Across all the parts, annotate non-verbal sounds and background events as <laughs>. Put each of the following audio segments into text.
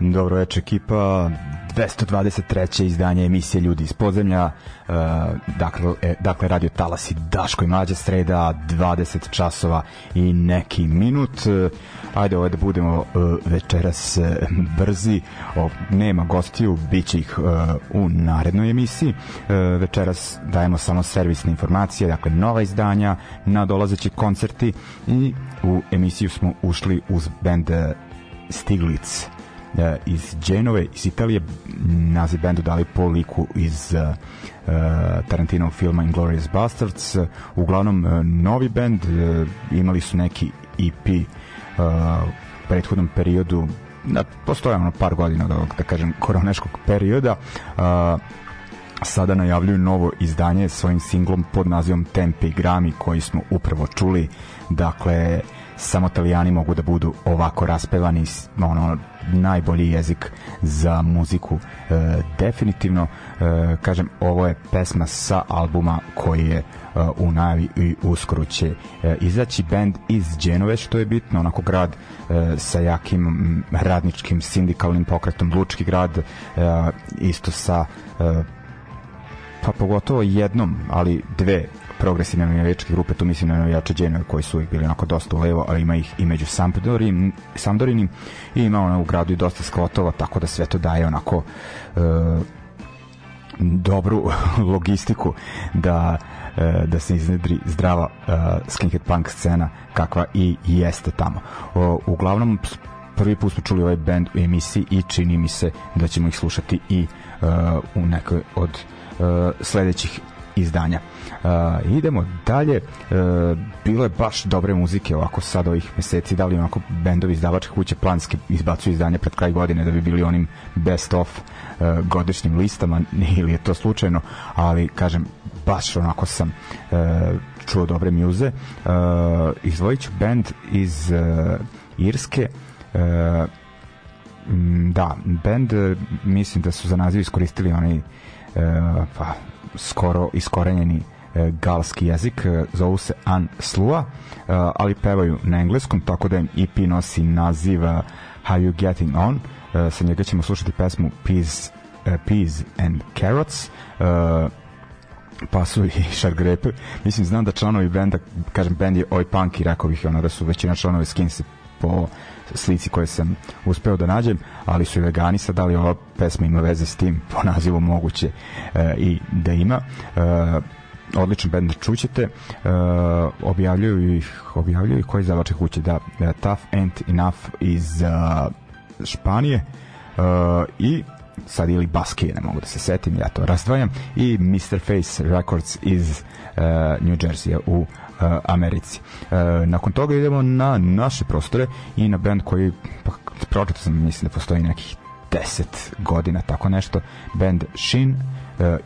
Dobro večer ekipa, 223. izdanje emisije Ljudi iz podzemlja, uh, dakle, e, dakle radio Talasi Daško i Mlađa sreda, 20 časova i neki minut. Uh, ajde ovaj da budemo uh, večeras uh, brzi, o, nema gostiju, bit će ih uh, u narednoj emisiji. Uh, večeras dajemo samo servisne informacije, dakle nova izdanja, nadolazeći koncerti i u emisiju smo ušli uz band uh, Stiglitz uh, iz Dženove, iz Italije, naziv bendu dali po liku iz uh, Tarantinovog filma Inglourious Bastards. Uglavnom, novi bend, imali su neki EP u prethodnom periodu, da, postoje ono par godina od ovog, da kažem, koroneškog perioda. Sada najavljuju novo izdanje svojim singlom pod nazivom Tempe Grami koji smo upravo čuli dakle samo italijani mogu da budu ovako raspevani ono najbolji jezik za muziku. E, definitivno e, kažem ovo je pesma sa albuma koji je e, u najavi i uskoro će e, izaći band iz Dženove što je bitno onako grad e, sa jakim radničkim sindikalnim pokretom Lučki grad e, isto sa e, pa pogotovo jednom, ali dve progresivne navijačke grupe, tu mislim na navijače Genoa koji su uvijek bili onako dosta u levo, ali ima ih i među Sampdorin, Sampdorinim i ima ono u gradu i dosta skvotova, tako da sve to daje onako uh, dobru <laughs> logistiku da uh, da se iznedri zdrava uh, skinhead punk scena kakva i jeste tamo. Uh, uglavnom prvi put smo čuli ovaj band u emisiji i čini mi se da ćemo ih slušati i uh, u nekoj od uh, sledećih izdanja. Uh, idemo dalje. Uh, bilo je baš dobre muzike ovako sad ovih meseci, da li onako bendovi izdavačke kuće planski izbacuju izdanje pred kraj godine da bi bili onim best of uh, godišnjim listama <laughs> ili je to slučajno, ali kažem baš onako sam uh, čuo dobre muze. Uh, izvojit ću band iz uh, Irske uh, da, band mislim da su za naziv iskoristili onaj uh, pa skoro iskorenjeni e, galski jezik, e, zovu se Slua, e, ali pevaju na engleskom, tako da im EP nosi naziv How You Getting On. Sa njega ćemo slušati pesmu Peas, Peas and Carrots, pa su i <laughs> šargrepe. Mislim, znam da članovi benda, kažem, bend je Oi Punk i rekao bih ono da su većina članovi Skinsi po slici koje sam uspeo da nađem, ali su i vegani sad, da li ova pesma ima veze s tim po nazivu moguće e, i da ima. E, odličan band čućete e, objavljuju ih objavljuju ih koji zavače kuće da, da Tough Ain't Enough iz uh, Španije uh, i sad ili Baske, ne mogu da se setim, ja to razdvajam, i Mr. Face Records iz uh, New Jersey u uh, Americi. Uh, nakon toga idemo na naše prostore i na band koji, pa, pročito sam, mislim da postoji nekih 10 godina, tako nešto, band Shin uh,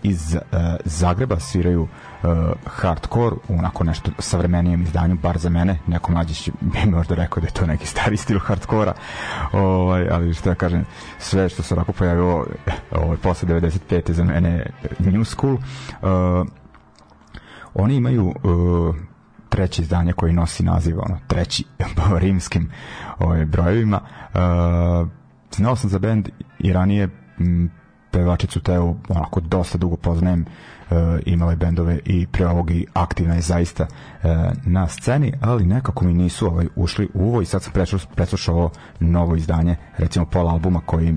iz uh, Zagreba sviraju uh, hardcore u onako nešto savremenijem izdanju, bar za mene, neko mlađe će <laughs> mi možda rekao da je to neki stari stil hardkora, ovaj, ali što ja kažem, sve što se onako pojavilo ovaj, posle 95. za mene new school. Uh, oni imaju treće izdanje koji nosi naziv ono, treći po <laughs> rimskim ovaj, brojevima. Uh, znao sam za bend i ranije pevačicu Teo onako dosta dugo poznajem uh, imala je bendove i pre ovog i aktivna je zaista uh, na sceni, ali nekako mi nisu ovaj, ušli u ovo i sad sam preslušao novo izdanje, recimo pol albuma koji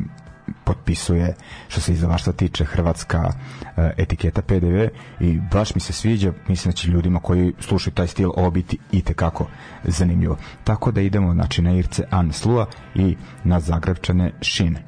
potpisuje što se izdavaštva tiče hrvatska uh, etiketa PDV i baš mi se sviđa mislim da će ljudima koji slušaju taj stil ovo biti i tekako zanimljivo. Tako da idemo znači na Irce An Slua i na Zagrebčane Šine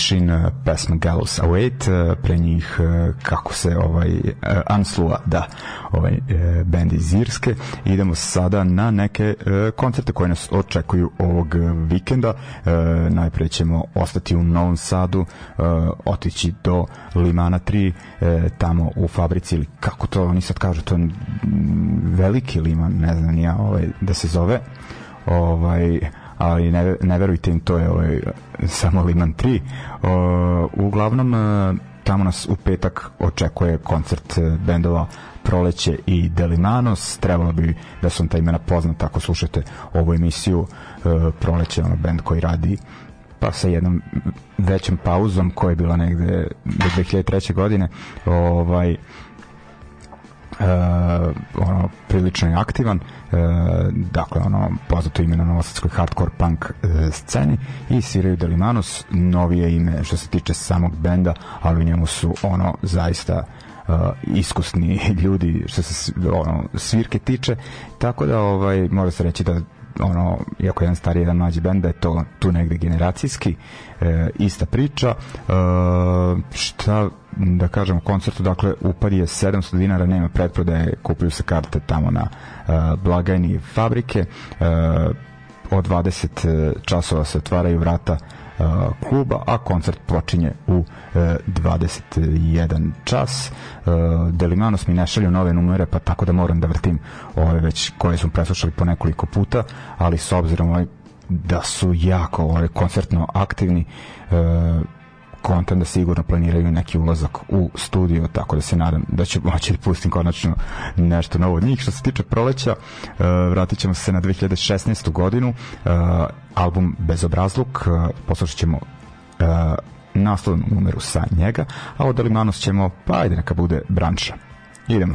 šin uh, pesma Gallows Await, uh, pre njih uh, kako se ovaj Anslua, da, ovaj bend iz Irske. Idemo sada na neke koncerte koje nas očekuju ovog vikenda. Najpre ćemo ostati u Novom Sadu, otići do Limana 3, uh, tamo u fabrici ili kako to oni sad kažu, to je veliki liman, ne znam ja, ovaj, da se zove ovaj ali ne, ne verujte im, to je ovaj, samo Liman 3. O, uglavnom, e, tamo nas u petak očekuje koncert e, bendova Proleće i Delimanos. Trebalo bi da su ta imena poznata ako slušate ovu emisiju e, Proleće, ono bend koji radi pa sa jednom većom pauzom koja je bila negde do 2003. godine ovaj ono prilično je aktivan uh, dakle ono poznato ime na novosadskoj hardcore punk uh, sceni i sviraju Delimanos novije ime što se tiče samog benda ali u njemu su ono zaista uh, iskusni <laughs> ljudi što se ono svirke tiče tako da ovaj može se reći da ono, iako jedan stari, jedan mlađi bend, da je to tu negde generacijski, e, ista priča. E, šta da kažem koncertu, dakle upad je 700 dinara, nema pretprodaje, kupuju se karte tamo na e, blagajni fabrike, e, od 20 e, časova se otvaraju vrata kluba, a koncert počinje u 21 čas. Delimanos mi ne šalju nove numere, pa tako da moram da vrtim ove već koje smo preslušali po nekoliko puta, ali s obzirom ovaj, da su jako ovaj, koncertno aktivni, kontam da sigurno planiraju neki ulazak u studio, tako da se nadam da će moći da pustim konačno nešto novo od njih. Što se tiče proleća, uh, vratit ćemo se na 2016. godinu, uh, album Bezobrazluk, uh, poslušat ćemo naslovnu numeru sa njega, a od Alimanos ćemo, pa ajde neka bude branša. Idemo.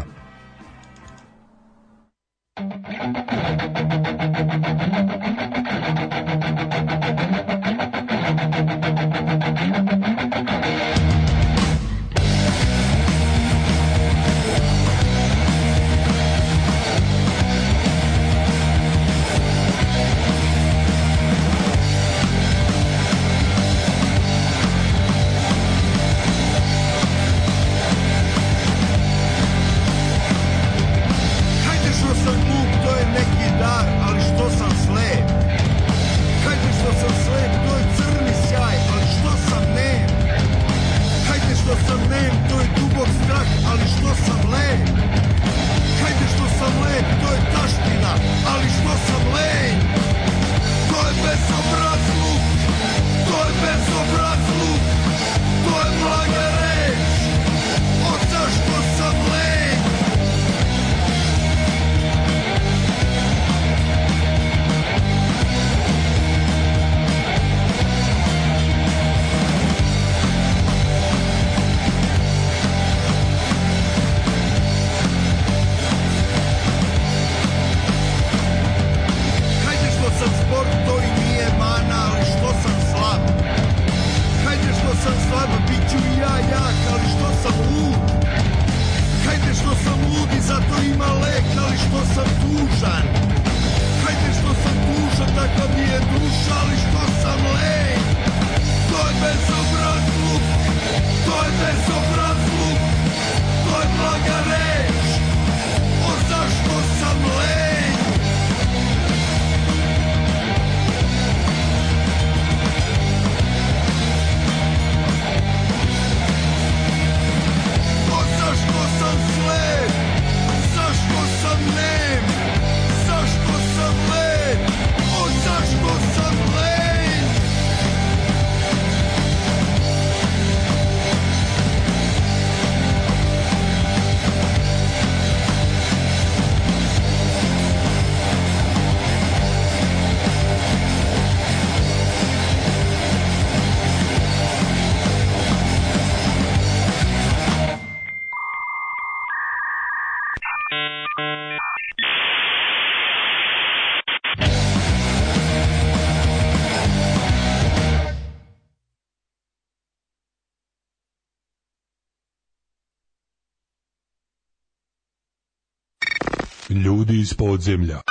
Ljudi iz podzemlja.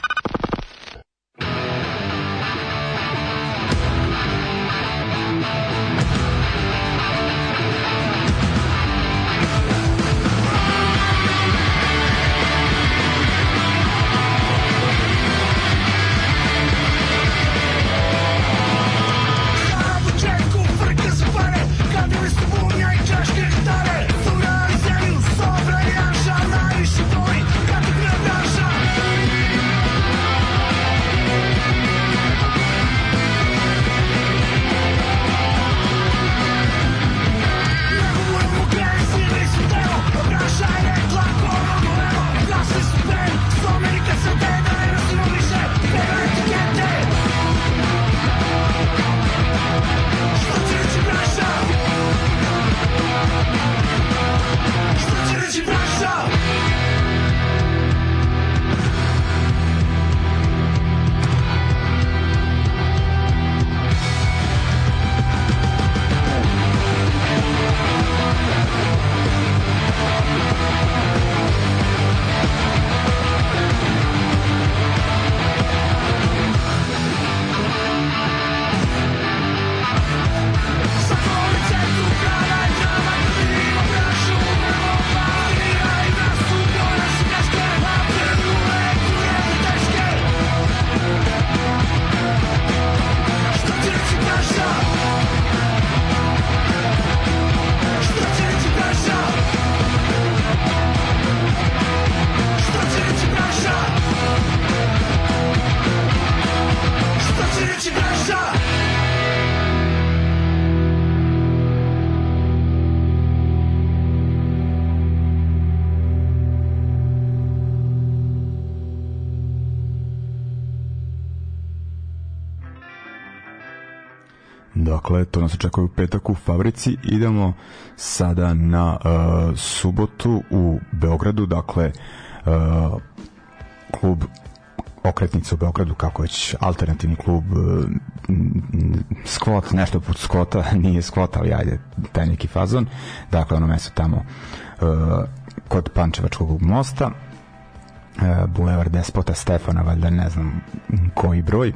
Nas očekuje u petak u Fabrici. Idemo sada na uh, subotu u Beogradu, dakle uh, klub okretnica u Beogradu, kako već alternativni klub uh, Skvot, nešto put Skvota, <laughs> nije Skvot, ali ajde, taj neki fazon. Dakle, ono mesto tamo uh, kod Pančevačkog mosta Bulevar Despota Stefana, valjda ne znam koji broj. E,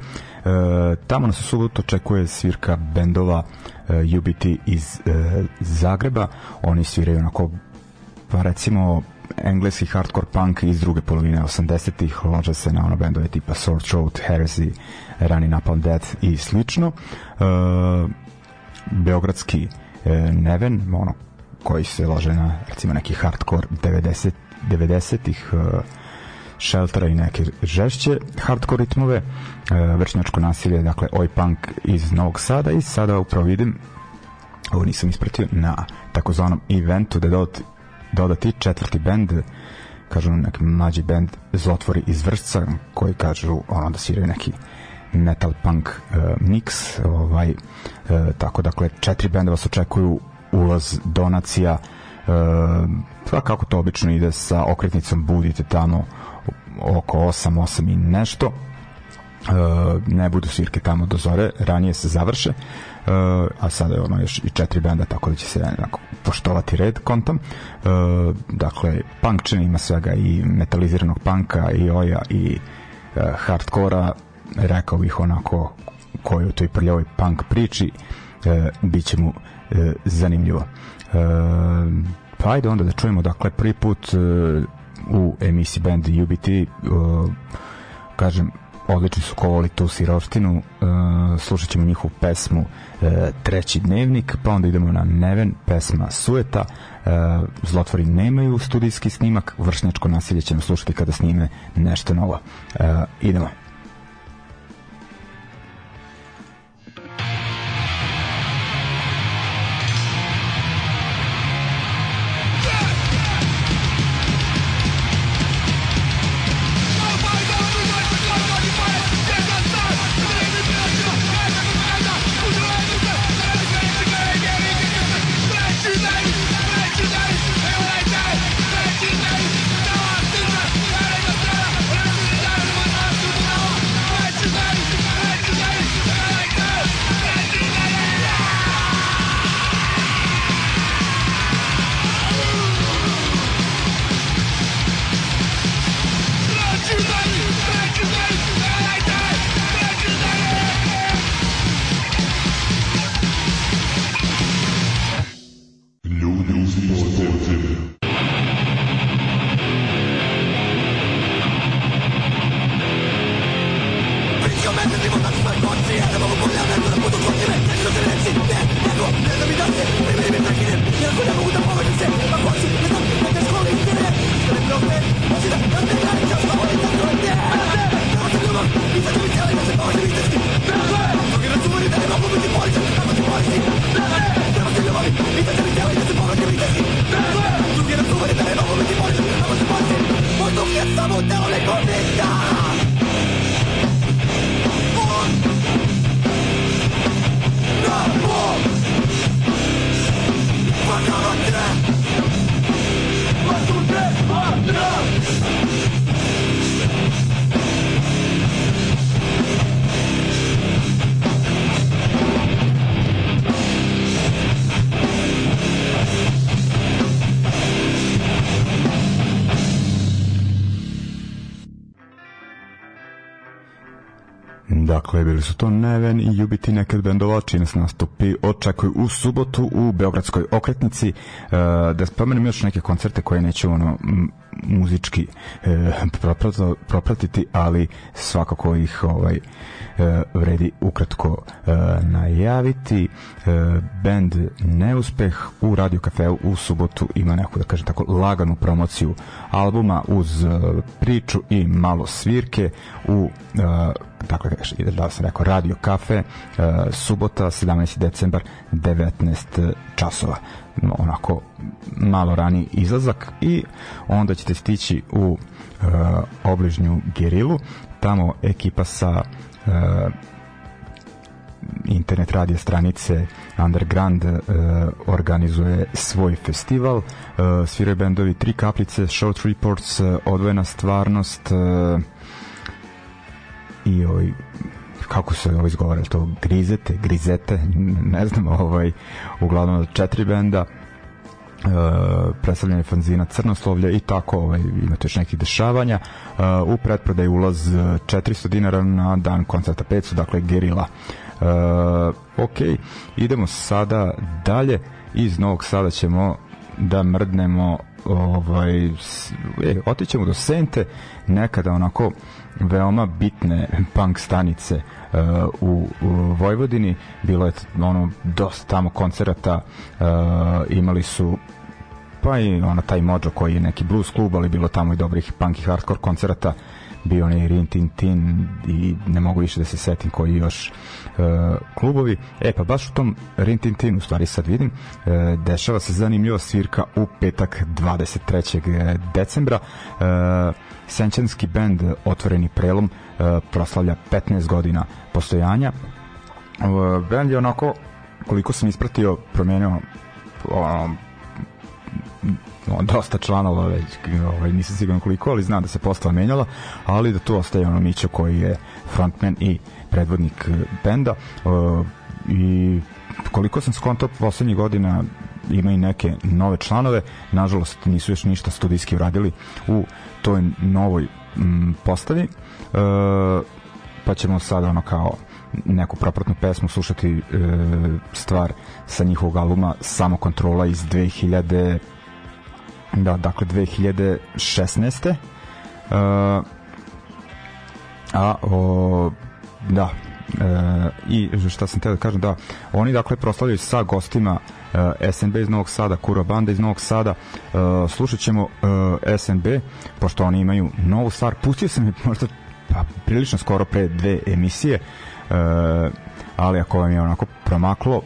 tamo nas u subotu očekuje svirka bendova e, UBT iz e, Zagreba. Oni sviraju onako pa recimo engleski hardcore punk iz druge polovine 80-ih lože se na ono bendove tipa Sword Throat, Heresy, Running Up on Death i slično. E, beogradski e, Neven, ono koji se lože na recimo neki hardcore 90 90-ih e, sheltera i neke žešće hardcore ritmove, e, vršnjačko nasilje, dakle oj punk iz Novog Sada i sada upravo vidim ovo nisam ispratio na takozvanom eventu da dodati, dodati četvrti bend kažu neki mlađi bend Zlotvori iz Vršca koji kažu ono da sviraju neki metal punk uh, mix ovaj, uh, tako dakle četiri benda vas očekuju ulaz donacija uh, pa kako to obično ide sa okretnicom budite tamo oko 8, 8 i nešto. Uh, ne budu svirke tamo do zore, ranije se završe. Uh, a sada je ono još i četiri benda tako da će se onako poštovati red kontom. Uh, dakle punk čini ima svega i metaliziranog panka i oja i hardkora rekao bih onako koji u toj prljavoj punk priči uh, bit će mu zanimljivo. Pa ajde onda da čujemo dakle prvi put u emisiji band UBT uh, kažem odlično su kovali tu sirovštinu uh, slušat ćemo njihovu pesmu uh, Treći dnevnik pa onda idemo na Neven pesma Sueta uh, Zlotvori nemaju studijski snimak vršnjačko nasilje ćemo slušati kada snime nešto novo. Uh, idemo Dakle, bili su to Neven i Jubiti nekad bendova, čini nas nastupi očekuju u subotu u Beogradskoj okretnici. E, da spomenem još neke koncerte koje neću ono muzički e, propratiti, ali svakako ih ovaj e, vredi ukratko najaviti. Band Neuspeh u Radio Kafeu u subotu ima neku, da kažem tako, laganu promociju albuma uz priču i malo svirke u e, dakle, da sam rekao, Radio Kafe, uh, subota, 17. decembar, 19 časova. Onako, malo rani izlazak i onda ćete stići u uh, obližnju Gerilu, tamo ekipa sa uh, internet radio stranice Underground uh, organizuje svoj festival uh, sviraju bendovi Tri kaplice, Short Reports uh, Odvojena stvarnost uh, i ovaj kako se ovo izgovara to grizete, grizete <laughs> ne znam, ovaj uglavnom četiri benda Uh, predstavljanje fanzina Crnoslovlja i tako ovaj, imate još nekih dešavanja. Uh, u pretprodaju ulaz 400 dinara na dan koncerta 500 dakle gerila. Uh, ok, idemo sada dalje. Iz Novog Sada ćemo da mrdnemo ovaj, e, otićemo do Sente nekada onako veoma bitne punk stanice uh, u, u Vojvodini bilo je ono dosta tamo koncerata uh, imali su pa i ona taj Mojo koji je neki blues klub ali bilo tamo i dobrih punk i hardcore koncerata bio onaj Rin Tin Tin i ne mogu više da se setim koji još uh, klubovi. E pa baš u tom Rin Tin Tin u stvari sad vidim uh, dešava se zanimljiva svirka u petak 23. decembra uh, Senčanski band Otvoreni prelom uh, proslavlja 15 godina postojanja. Uh, band je onako koliko sam ispratio promenio um, no, dosta članova već, ovaj, nisam siguran koliko, ali znam da se postava menjala, ali da tu ostaje ono Mićo koji je frontman i predvodnik benda. I koliko sam skontao poslednjih godina ima i neke nove članove, nažalost nisu još ništa studijski uradili u toj novoj m, postavi uh, pa ćemo sada ono kao neku propratnu pesmu slušati e, stvar sa njihovog albuma Samo kontrola iz 2000 da, dakle 2016. Uh, a o, da e, i šta sam te da kažem da oni dakle proslavljaju sa gostima e, SNB iz Novog Sada, Kuro Banda iz Novog Sada. E, slušat ćemo e, SNB pošto oni imaju novu stvar pustio sam je možda pa, prilično skoro pre dve emisije e, ali ako vam je onako promaklo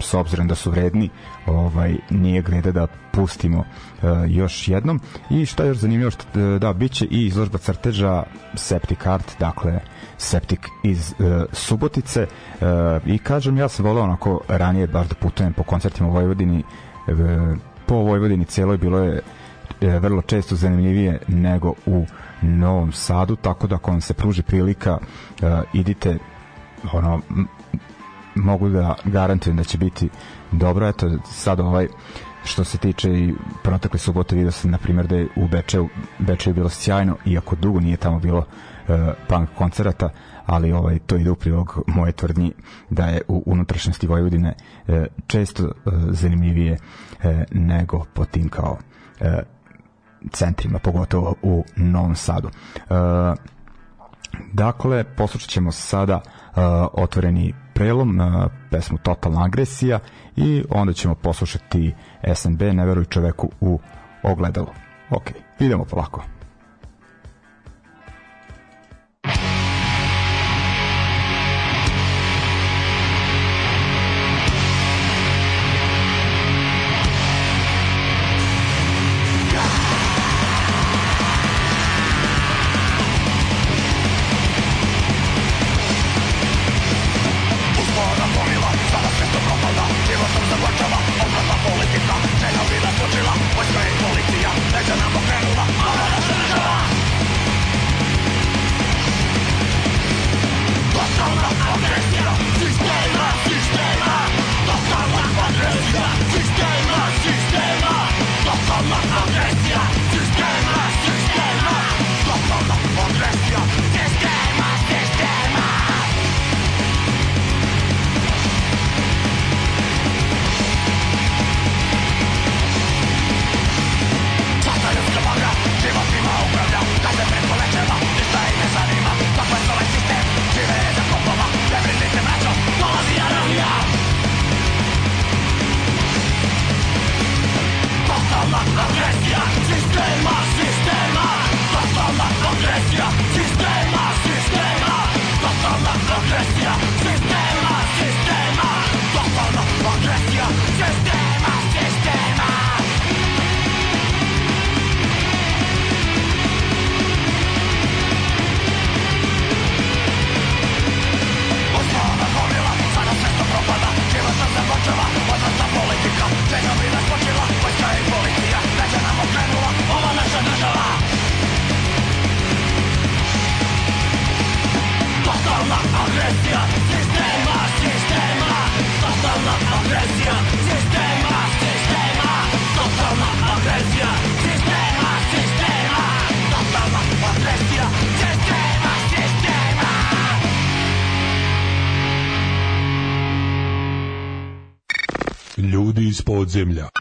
s obzirom da su vredni ovaj nije greda da pustimo uh, još jednom. I šta je još zanimljivo što e, da biće i izložba crteža Septic Art dakle Septic iz uh, Subotice. Uh, i kažem ja sam volao onako ranije baš da putujem po koncertima u Vojvodini uh, po Vojvodini celoj bilo je uh, vrlo često zanimljivije nego u Novom Sadu tako da ako vam se pruži prilika uh, idite ono mogu da garantujem da će biti dobro. Eto, sad ovaj što se tiče i protekle subote vidio sam na primjer da je u Bečeju, Bečeju bilo sjajno iako dugo nije tamo bilo uh, punk koncerata ali ovaj to ide u prilog moje tvrdnji da je u unutrašnjosti Vojvodine uh, često uh, zanimljivije uh, nego po tim kao uh, centrima pogotovo u Novom Sadu uh, dakle poslušat ćemo sada uh, otvoreni prelom na pesmu Totalna agresija i onda ćemo poslušati SNB Ne veruj čoveku u ogledalo. Ok, idemo polako. Ljudi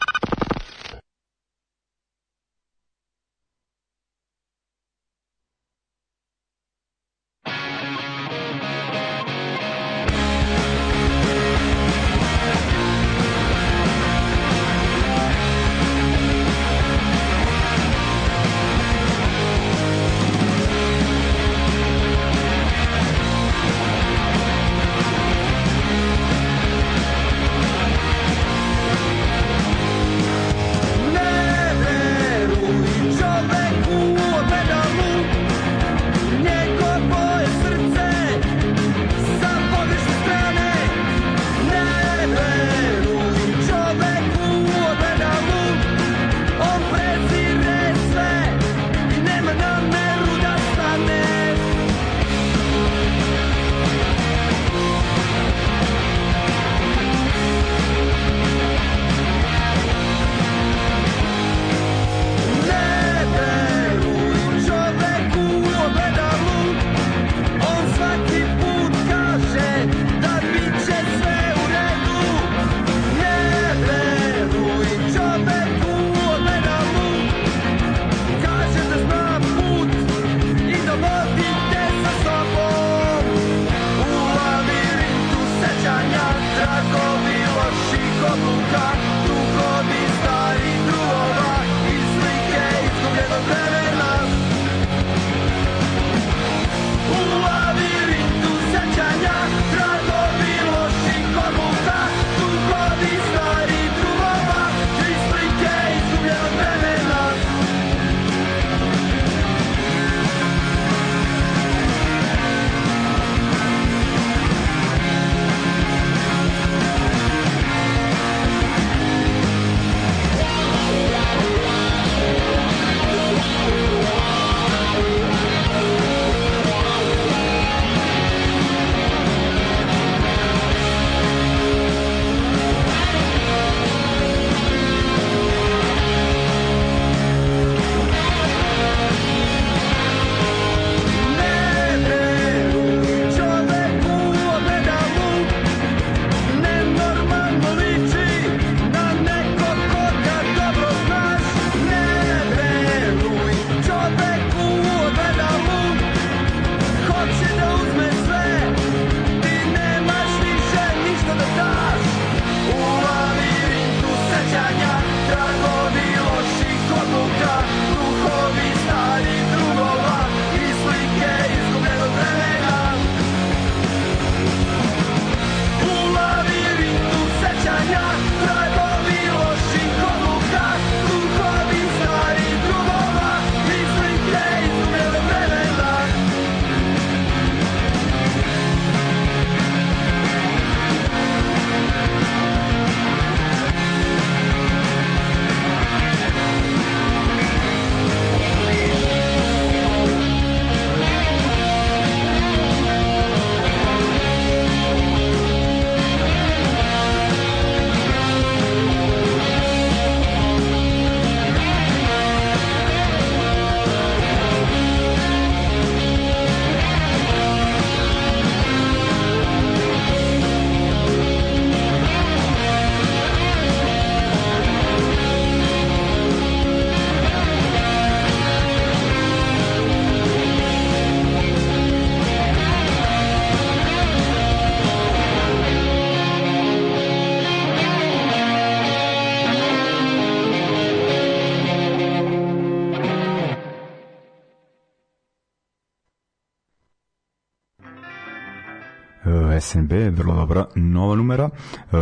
SNB, vrlo dobra nova numera, uh,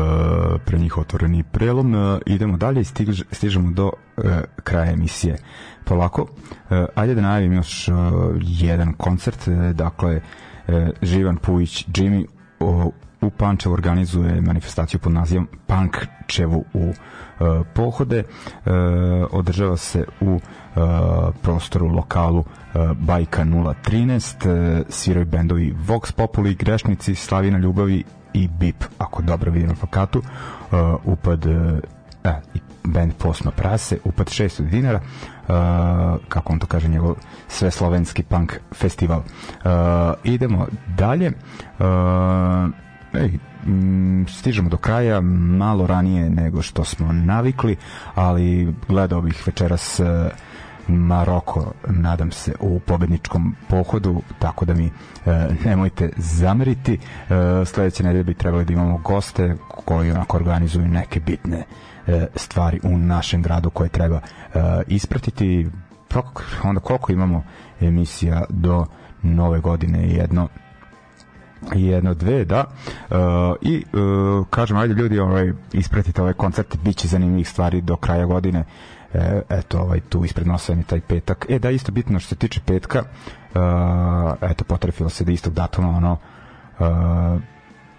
pre njih otvoreni prelom. Uh, idemo dalje i stiž, stižemo do uh, kraja emisije. Polako, uh, ajde da najavim još uh, jedan koncert, uh, dakle, uh, Živan Pujić, Jimmy, uh, u Pančevu organizuje manifestaciju pod nazivom Pankčevu u uh, pohode. Uh, održava se u uh, prostoru lokalu Bajka 013. Uh, sviraju bendovi Vox Populi, Grešnici, Slavina Ljubavi i BIP, ako dobro vidim na plakatu. Uh, upad uh, e, i band Posma Prase, upad 600 dinara, uh, kako on to kaže, njegov sve slovenski punk festival. Uh, idemo dalje. Uh, ej, m, stižemo do kraja malo ranije nego što smo navikli, ali gledao bih večeras e, Maroko, nadam se, u pobedničkom pohodu, tako da mi e, nemojte zameriti. E, sledeće nedelje bi trebali da imamo goste koji onako organizuju neke bitne e, stvari u našem gradu koje treba e, ispratiti. Onda koliko imamo emisija do nove godine jedno jedno dve da uh, i uh, kažem ajde ljudi ovaj ispratite ovaj koncert biće zanimljivih stvari do kraja godine e, eto ovaj tu ispred nosa je taj petak. E da isto bitno što se tiče petka uh, eto potrefilo se da istog datuma ono uh,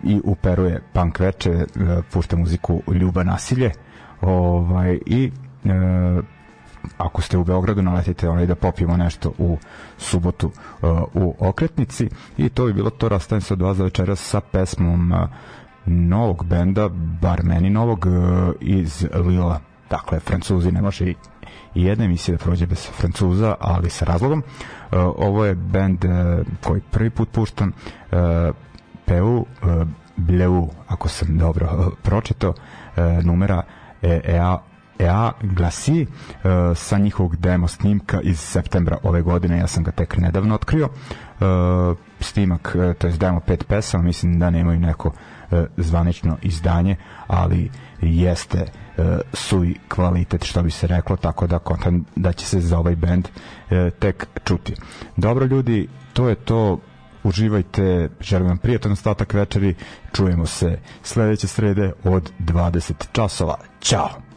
i u Peru je punk veče uh, pušta muziku Ljuba nasilje ovaj i uh, ako ste u Beogradu naletite onaj da popijemo nešto u subotu uh, u okretnici. I to bi bilo to rastavim se od vas za večeras sa pesmom uh, novog benda, bar meni novog iz Lila dakle Francuzi ne može i jedna emisija da prođe bez Francuza, ali sa razlogom. Uh, ovo je bend uh, koji prvi put puštam uh, Peu uh, Bleu, ako sam dobro uh, pročito, uh, numera EA EA glasi uh, sa njihovog demo snimka iz septembra ove godine, ja sam ga tek nedavno otkrio. Uh, snimak, to je demo pet pesama, mislim da nemaju neko uh, zvanično izdanje, ali jeste uh, suj kvalitet što bi se reklo, tako da kontam da će se za ovaj band uh, tek čuti. Dobro ljudi, to je to uživajte, želim vam prijatan ostatak večeri, čujemo se sledeće srede od 20 časova. Ćao!